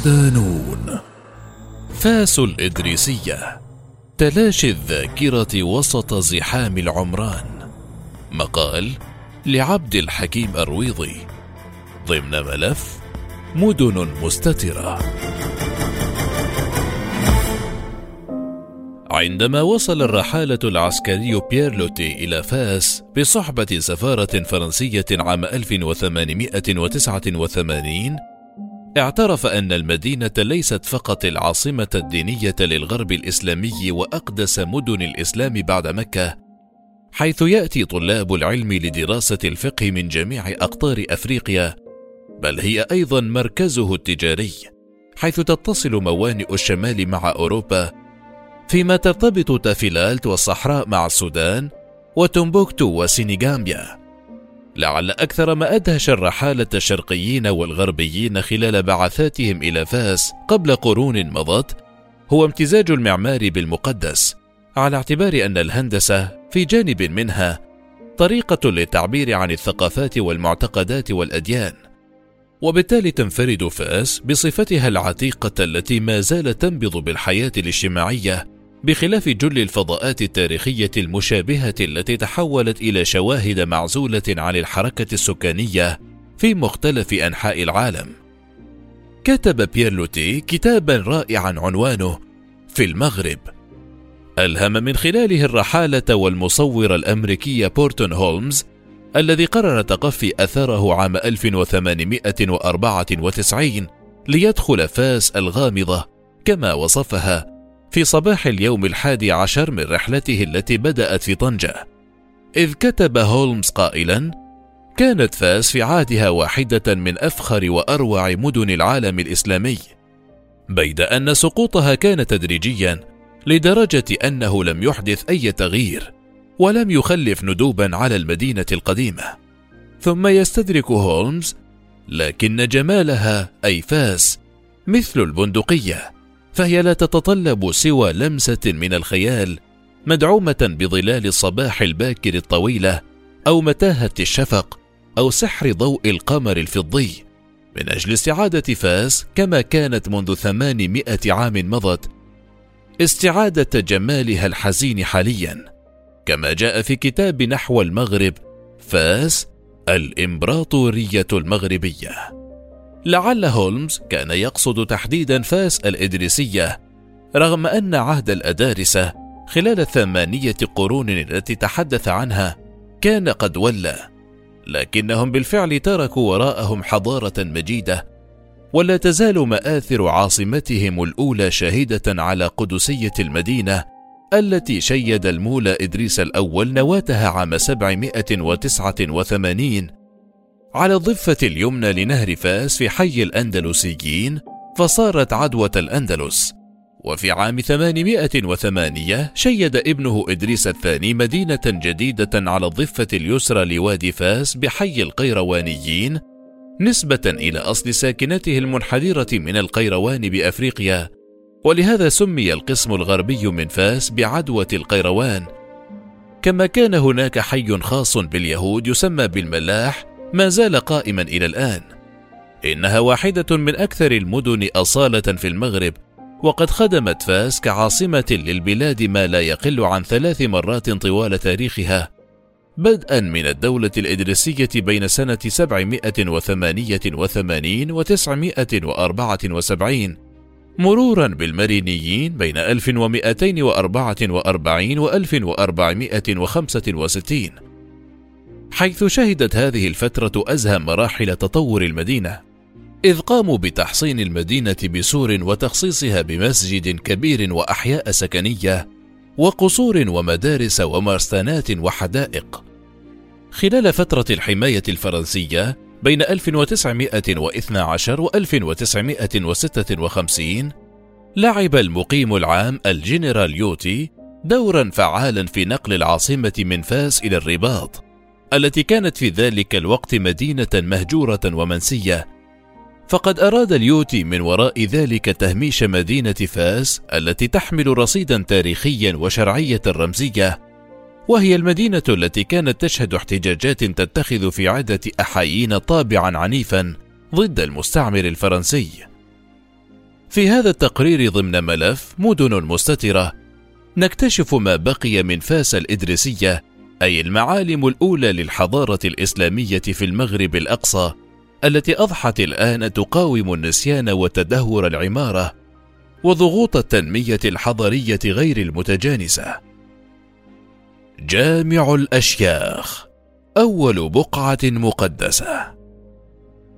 صدانون فاس الإدريسية تلاشي الذاكرة وسط زحام العمران. مقال لعبد الحكيم أرويضي. ضمن ملف مدن مستترة. عندما وصل الرحالة العسكري بيير لوتي إلى فاس بصحبة سفارة فرنسية عام 1889 اعترف أن المدينة ليست فقط العاصمة الدينية للغرب الإسلامي وأقدس مدن الإسلام بعد مكة، حيث يأتي طلاب العلم لدراسة الفقه من جميع أقطار أفريقيا، بل هي أيضا مركزه التجاري، حيث تتصل موانئ الشمال مع أوروبا، فيما ترتبط تافيلالت والصحراء مع السودان، وتومبوكتو وسينيغامبيا. لعل أكثر ما أدهش الرحالة الشرقيين والغربيين خلال بعثاتهم إلى فاس قبل قرون مضت هو امتزاج المعمار بالمقدس على اعتبار أن الهندسة في جانب منها طريقة للتعبير عن الثقافات والمعتقدات والأديان. وبالتالي تنفرد فاس بصفتها العتيقة التي ما زالت تنبض بالحياة الاجتماعية بخلاف جل الفضاءات التاريخية المشابهة التي تحولت إلى شواهد معزولة عن الحركة السكانية في مختلف أنحاء العالم. كتب بيرلوتي كتابا رائعا عنوانه في المغرب. ألهم من خلاله الرحالة والمصور الأمريكي بورتون هولمز الذي قرر تقفي أثره عام 1894 ليدخل فاس الغامضة كما وصفها في صباح اليوم الحادي عشر من رحلته التي بدأت في طنجة. إذ كتب هولمز قائلا كانت فاس في عهدها واحدة من أفخر وأروع مدن العالم الإسلامي. بيد أن سقوطها كان تدريجيا لدرجة أنه لم يحدث أي تغيير ولم يخلف ندوبا على المدينة القديمة. ثم يستدرك هولمز لكن جمالها أي فاس مثل البندقية. فهي لا تتطلب سوى لمسة من الخيال مدعومة بظلال الصباح الباكر الطويلة أو متاهة الشفق أو سحر ضوء القمر الفضي. من أجل استعادة فاس كما كانت منذ ثمانمائة عام مضت استعادة جمالها الحزين حاليا. كما جاء في كتاب نحو المغرب فاس الإمبراطورية المغربية. لعل هولمز كان يقصد تحديدا فاس الإدريسية رغم أن عهد الأدارسة خلال الثمانية قرون التي تحدث عنها كان قد ولى لكنهم بالفعل تركوا وراءهم حضارة مجيدة ولا تزال مآثر عاصمتهم الأولى شاهدة على قدسية المدينة التي شيد المولى إدريس الأول نواتها عام 789 على الضفة اليمنى لنهر فاس في حي الأندلسيين فصارت عدوة الأندلس. وفي عام 808 شيد ابنه إدريس الثاني مدينة جديدة على الضفة اليسرى لوادي فاس بحي القيروانيين نسبة إلى أصل ساكنته المنحدرة من القيروان بأفريقيا. ولهذا سمي القسم الغربي من فاس بعدوة القيروان. كما كان هناك حي خاص باليهود يسمى بالملاح ما زال قائما إلى الآن. إنها واحدة من أكثر المدن أصالة في المغرب وقد خدمت فاس كعاصمة للبلاد ما لا يقل عن ثلاث مرات طوال تاريخها بدءا من الدولة الإدريسية بين سنة 788 و 974 مرورا بالمرينيين بين 1244 و 1465 حيث شهدت هذه الفترة أزهى مراحل تطور المدينة، إذ قاموا بتحصين المدينة بسور وتخصيصها بمسجد كبير وأحياء سكنية، وقصور ومدارس ومرسانات وحدائق. خلال فترة الحماية الفرنسية بين 1912 و 1956 لعب المقيم العام الجنرال يوتي دورا فعالا في نقل العاصمة من فاس إلى الرباط التي كانت في ذلك الوقت مدينة مهجورة ومنسية. فقد أراد اليوتي من وراء ذلك تهميش مدينة فاس التي تحمل رصيدا تاريخيا وشرعية رمزية. وهي المدينة التي كانت تشهد احتجاجات تتخذ في عدة أحايين طابعا عنيفا ضد المستعمر الفرنسي. في هذا التقرير ضمن ملف مدن مستترة نكتشف ما بقي من فاس الإدريسية أي المعالم الأولى للحضارة الإسلامية في المغرب الأقصى التي أضحت الآن تقاوم النسيان وتدهور العمارة وضغوط التنمية الحضرية غير المتجانسة. جامع الأشياخ أول بقعة مقدسة.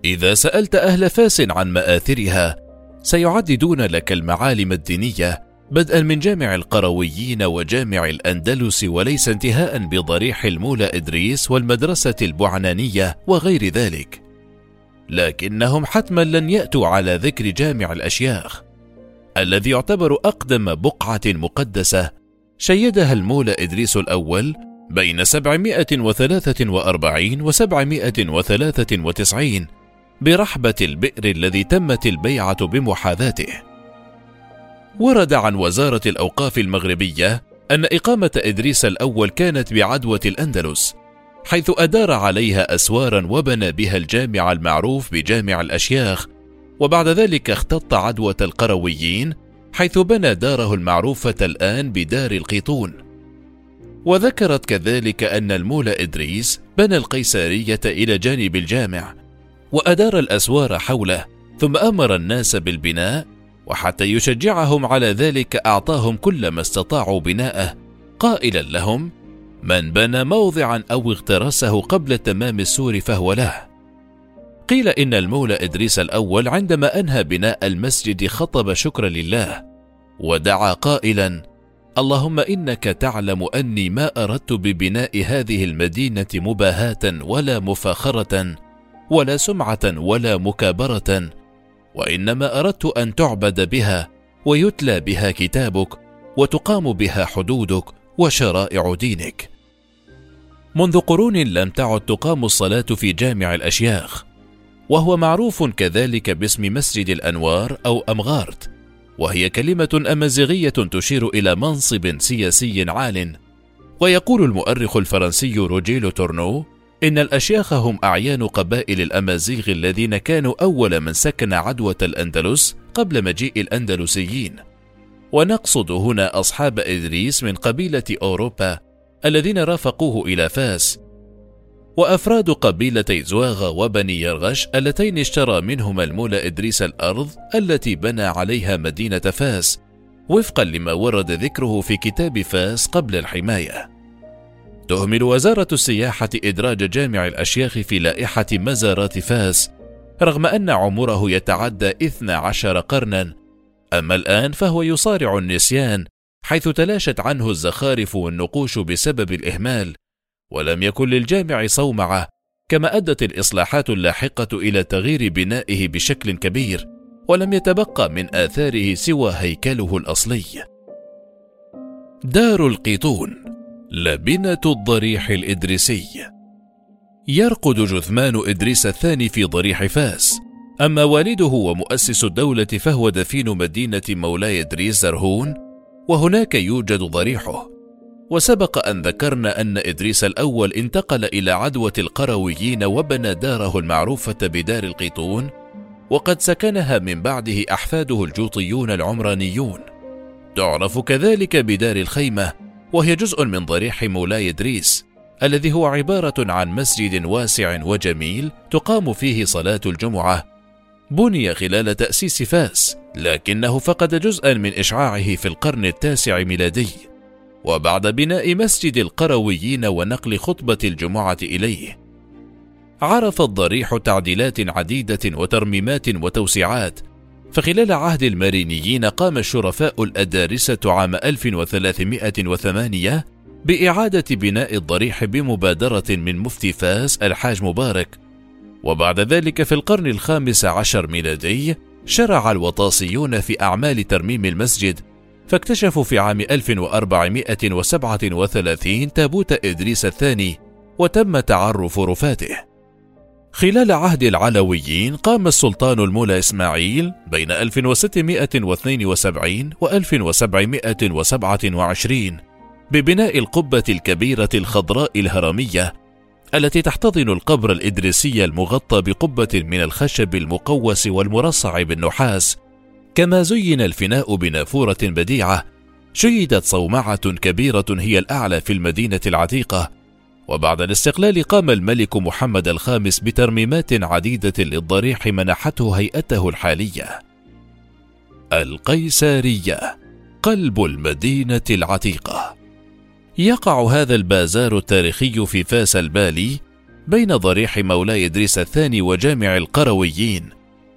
إذا سألت أهل فاس عن مآثرها سيعددون لك المعالم الدينية بدءا من جامع القرويين وجامع الأندلس وليس انتهاء بضريح المولى إدريس والمدرسة البعنانية وغير ذلك. لكنهم حتما لن يأتوا على ذكر جامع الأشياخ الذي يعتبر أقدم بقعة مقدسة شيدها المولى إدريس الأول بين 743 و 793 برحبة البئر الذي تمت البيعة بمحاذاته. ورد عن وزارة الأوقاف المغربية أن إقامة إدريس الأول كانت بعدوة الأندلس، حيث أدار عليها أسوارا وبنى بها الجامع المعروف بجامع الأشياخ وبعد ذلك اختط عدوة القرويين حيث بنى داره المعروفة الآن بدار القيطون. وذكرت كذلك أن المولى إدريس بنى القيسارية إلى جانب الجامع وأدار الأسوار حوله ثم أمر الناس بالبناء وحتى يشجعهم على ذلك أعطاهم كل ما استطاعوا بناءه قائلا لهم من بنى موضعا أو اغترسه قبل تمام السور فهو له. قيل إن المولى إدريس الأول عندما أنهى بناء المسجد خطب شكرا لله ودعا قائلا اللهم إنك تعلم أني ما أردت ببناء هذه المدينة مباهاة ولا مفاخرة ولا سمعة ولا مكابرة وإنما أردت أن تعبد بها ويتلى بها كتابك وتقام بها حدودك وشرائع دينك. منذ قرون لم تعد تقام الصلاة في جامع الأشياخ وهو معروف كذلك باسم مسجد الأنوار أو أمغارت وهي كلمة أمازيغية تشير إلى منصب سياسي عال. ويقول المؤرخ الفرنسي روجيلو تورنو إن الأشياخ هم أعيان قبائل الأمازيغ الذين كانوا أول من سكن عدوة الأندلس قبل مجيء الأندلسيين. ونقصد هنا أصحاب إدريس من قبيلة أوروبا الذين رافقوه إلى فاس. وأفراد قبيلتي زواغ وبني يرغش اللتين اشترى منهما المولى إدريس الأرض التي بنى عليها مدينة فاس وفقا لما ورد ذكره في كتاب فاس قبل الحماية. تهمل وزارة السياحة إدراج جامع الأشياخ في لائحة مزارات فاس رغم أن عمره يتعدى 12 قرنا. أما الآن فهو يصارع النسيان حيث تلاشت عنه الزخارف والنقوش بسبب الإهمال ولم يكن للجامع صومعة كما أدت الإصلاحات اللاحقة إلى تغيير بنائه بشكل كبير ولم يتبقى من آثاره سوى هيكله الأصلي. دار القيطون لبنة الضريح الإدريسي. يرقد جثمان إدريس الثاني في ضريح فاس. أما والده ومؤسس الدولة فهو دفين مدينة مولاي إدريس زرهون وهناك يوجد ضريحه. وسبق أن ذكرنا أن إدريس الأول انتقل إلى عدوة القرويين وبنى داره المعروفة بدار القيطون وقد سكنها من بعده أحفاده الجوطيون العمرانيون. تعرف كذلك بدار الخيمة وهي جزء من ضريح مولاي إدريس الذي هو عبارة عن مسجد واسع وجميل تقام فيه صلاة الجمعة. بني خلال تأسيس فاس لكنه فقد جزءا من إشعاعه في القرن التاسع ميلادي. وبعد بناء مسجد القرويين ونقل خطبة الجمعة إليه عرف الضريح تعديلات عديدة وترميمات وتوسعات فخلال عهد المارينيين قام الشرفاء الأدارسة عام 1308 بإعادة بناء الضريح بمبادرة من مفتي فاس الحاج مبارك. وبعد ذلك في القرن الخامس عشر ميلادي شرع الوطاسيون في أعمال ترميم المسجد فاكتشفوا في عام 1437 تابوت إدريس الثاني وتم تعرف رفاته. خلال عهد العلويين قام السلطان المولى إسماعيل بين 1672 و 1727 ببناء القبة الكبيرة الخضراء الهرمية التي تحتضن القبر الإدريسي المغطى بقبة من الخشب المقوس والمرصع بالنحاس. كما زين الفناء بنافورة بديعة شيدت صومعة كبيرة هي الأعلى في المدينة العتيقة. وبعد الاستقلال قام الملك محمد الخامس بترميمات عديدة للضريح منحته هيئته الحالية. القيسارية قلب المدينة العتيقة. يقع هذا البازار التاريخي في فاس البالي بين ضريح مولاي إدريس الثاني وجامع القرويين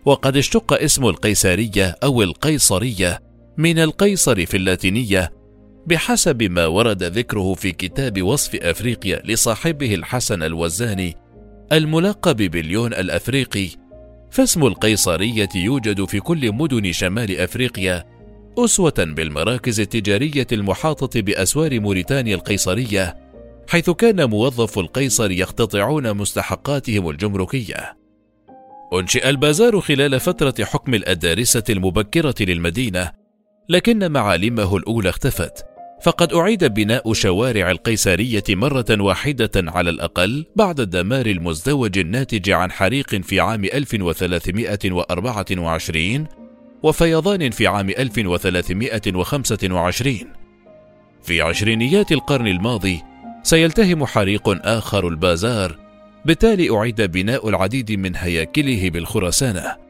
وقد اشتق اسم القيسارية أو القيصرية من القيصر في اللاتينية بحسب ما ورد ذكره في كتاب وصف أفريقيا لصاحبه الحسن الوزاني الملقب باليون الأفريقي فاسم القيصرية يوجد في كل مدن شمال أفريقيا أسوة بالمراكز التجارية المحاطة بأسوار موريتانيا القيصرية حيث كان موظف القيصر يقتطعون مستحقاتهم الجمركية. أنشئ البازار خلال فترة حكم الأدارسة المبكرة للمدينة لكن معالمه الأولى اختفت. فقد أعيد بناء شوارع القيسارية مرة واحدة على الأقل بعد الدمار المزدوج الناتج عن حريق في عام 1324 وفيضان في عام 1325 في عشرينيات القرن الماضي سيلتهم حريق آخر البازار بالتالي أعيد بناء العديد من هياكله بالخرسانة.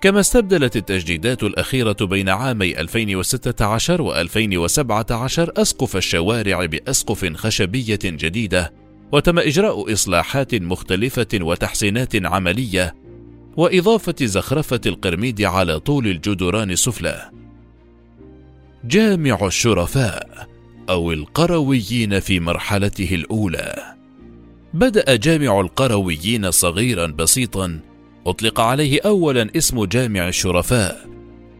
كما استبدلت التجديدات الأخيرة بين عامي 2016 و 2017 أسقف الشوارع بأسقف خشبية جديدة، وتم إجراء إصلاحات مختلفة وتحسينات عملية، وإضافة زخرفة القرميد على طول الجدران السفلى. جامع الشرفاء أو القرويين في مرحلته الأولى. بدأ جامع القرويين صغيرا بسيطا أطلق عليه أولا اسم جامع الشرفاء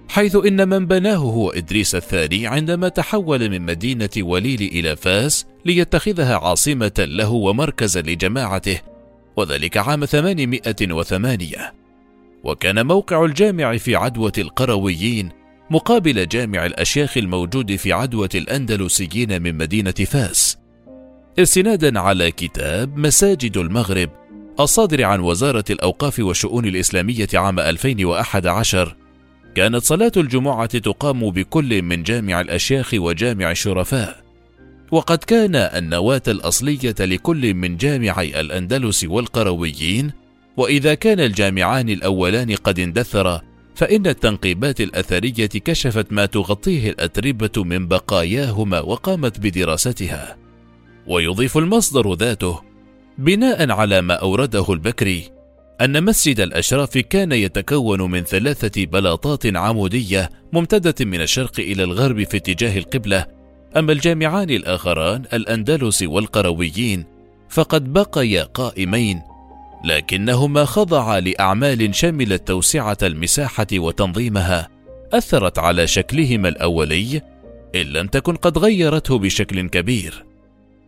حيث إن من بناه هو إدريس الثاني عندما تحول من مدينة وليل إلى فاس ليتخذها عاصمة له ومركزا لجماعته وذلك عام 808 وكان موقع الجامع في عدوة القرويين مقابل جامع الأشياخ الموجود في عدوة الأندلسيين من مدينة فاس. استنادا على كتاب مساجد المغرب الصادر عن وزارة الأوقاف والشؤون الإسلامية عام 2011 كانت صلاة الجمعة تقام بكل من جامع الأشياخ وجامع الشرفاء. وقد كان النواة الأصلية لكل من جامعي الأندلس والقرويين وإذا كان الجامعان الأولان قد اندثرا فإن التنقيبات الأثرية كشفت ما تغطيه الأتربة من بقاياهما وقامت بدراستها. ويضيف المصدر ذاته بناء على ما أورده البكري أن مسجد الأشراف كان يتكون من ثلاثة بلاطات عمودية ممتدة من الشرق إلى الغرب في اتجاه القبلة أما الجامعان الآخران الأندلس والقرويين فقد بقيا قائمين لكنهما خضعا لأعمال شملت توسعة المساحة وتنظيمها أثرت على شكلهما الأولي إن لم تكن قد غيرته بشكل كبير.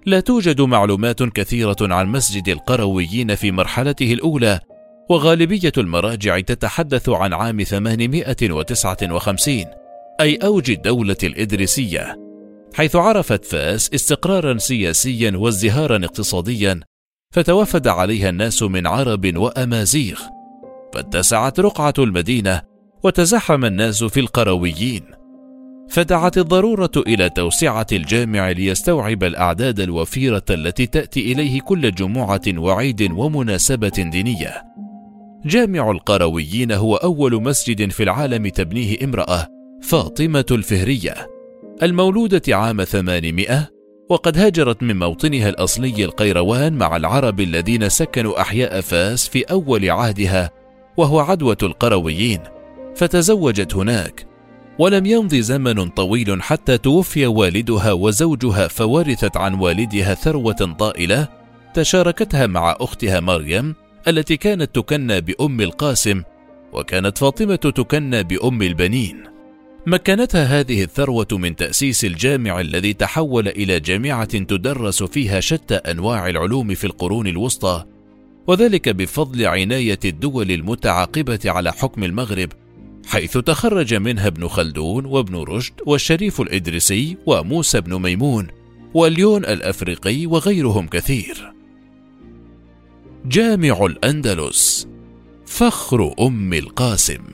لا توجد معلومات كثيرة عن مسجد القرويين في مرحلته الأولى وغالبية المراجع تتحدث عن عام 859 أي أوج الدولة الإدريسية حيث عرفت فاس استقرارا سياسيا وازدهارا اقتصاديا فتوفد عليها الناس من عرب وأمازيغ فاتسعت رقعة المدينة وتزحم الناس في القرويين. فدعت الضرورة إلى توسعة الجامع ليستوعب الأعداد الوفيرة التي تأتي إليه كل جمعة وعيد ومناسبة دينية. جامع القرويين هو أول مسجد في العالم تبنيه امرأة فاطمة الفهرية. المولودة عام 800 وقد هاجرت من موطنها الأصلي القيروان مع العرب الذين سكنوا أحياء فاس في أول عهدها وهو عدوة القرويين. فتزوجت هناك ولم يمض زمن طويل حتى توفي والدها وزوجها فورثت عن والدها ثروة طائلة تشاركتها مع أختها مريم التي كانت تكنى بأم القاسم وكانت فاطمة تكنى بأم البنين. مكنتها هذه الثروة من تأسيس الجامع الذي تحول إلى جامعة تدرس فيها شتى أنواع العلوم في القرون الوسطى، وذلك بفضل عناية الدول المتعاقبة على حكم المغرب حيث تخرج منها ابن خلدون وابن رشد والشريف الإدريسي وموسى بن ميمون واليون الأفريقي وغيرهم كثير. جامع الأندلس فخر أم القاسم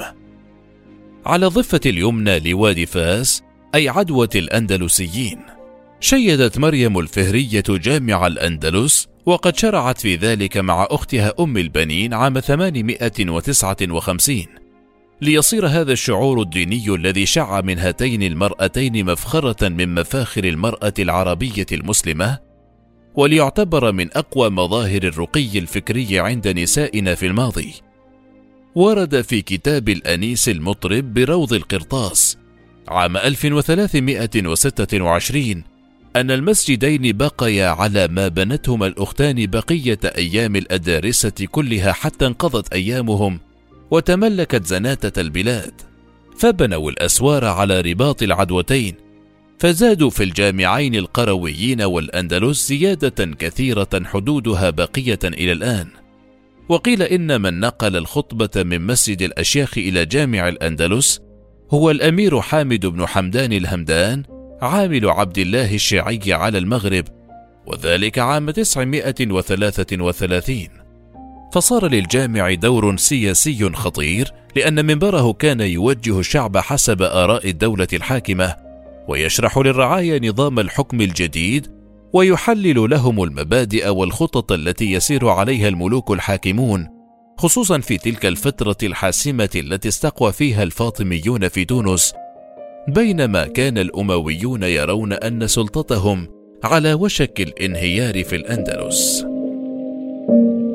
على الضفة اليمنى لوادي فاس أي عدوة الأندلسيين شيدت مريم الفهرية جامع الأندلس وقد شرعت في ذلك مع أختها أم البنين عام 859 ليصير هذا الشعور الديني الذي شع من هاتين المرأتين مفخرة من مفاخر المرأة العربية المسلمة وليعتبر من أقوى مظاهر الرقي الفكري عند نسائنا في الماضي. ورد في كتاب الأنيس المطرب بروض القرطاس عام 1326 أن المسجدين بقيا على ما بنتهما الأختان بقية أيام الأدارسة كلها حتى انقضت أيامهم وتملكت زناتة البلاد فبنوا الأسوار على رباط العدوتين فزادوا في الجامعين القرويين والأندلس زيادة كثيرة حدودها باقية إلى الآن. وقيل إن من نقل الخطبة من مسجد الأشياخ إلى جامع الأندلس هو الأمير حامد بن حمدان الهمدان عامل عبد الله الشيعي على المغرب وذلك عام 933 فصار للجامع دور سياسي خطير لأن منبره كان يوجه الشعب حسب آراء الدولة الحاكمة ويشرح للرعايا نظام الحكم الجديد ويحلل لهم المبادئ والخطط التي يسير عليها الملوك الحاكمون خصوصا في تلك الفترة الحاسمة التي استقوى فيها الفاطميون في تونس بينما كان الأمويون يرون أن سلطتهم على وشك الانهيار في الأندلس. thank you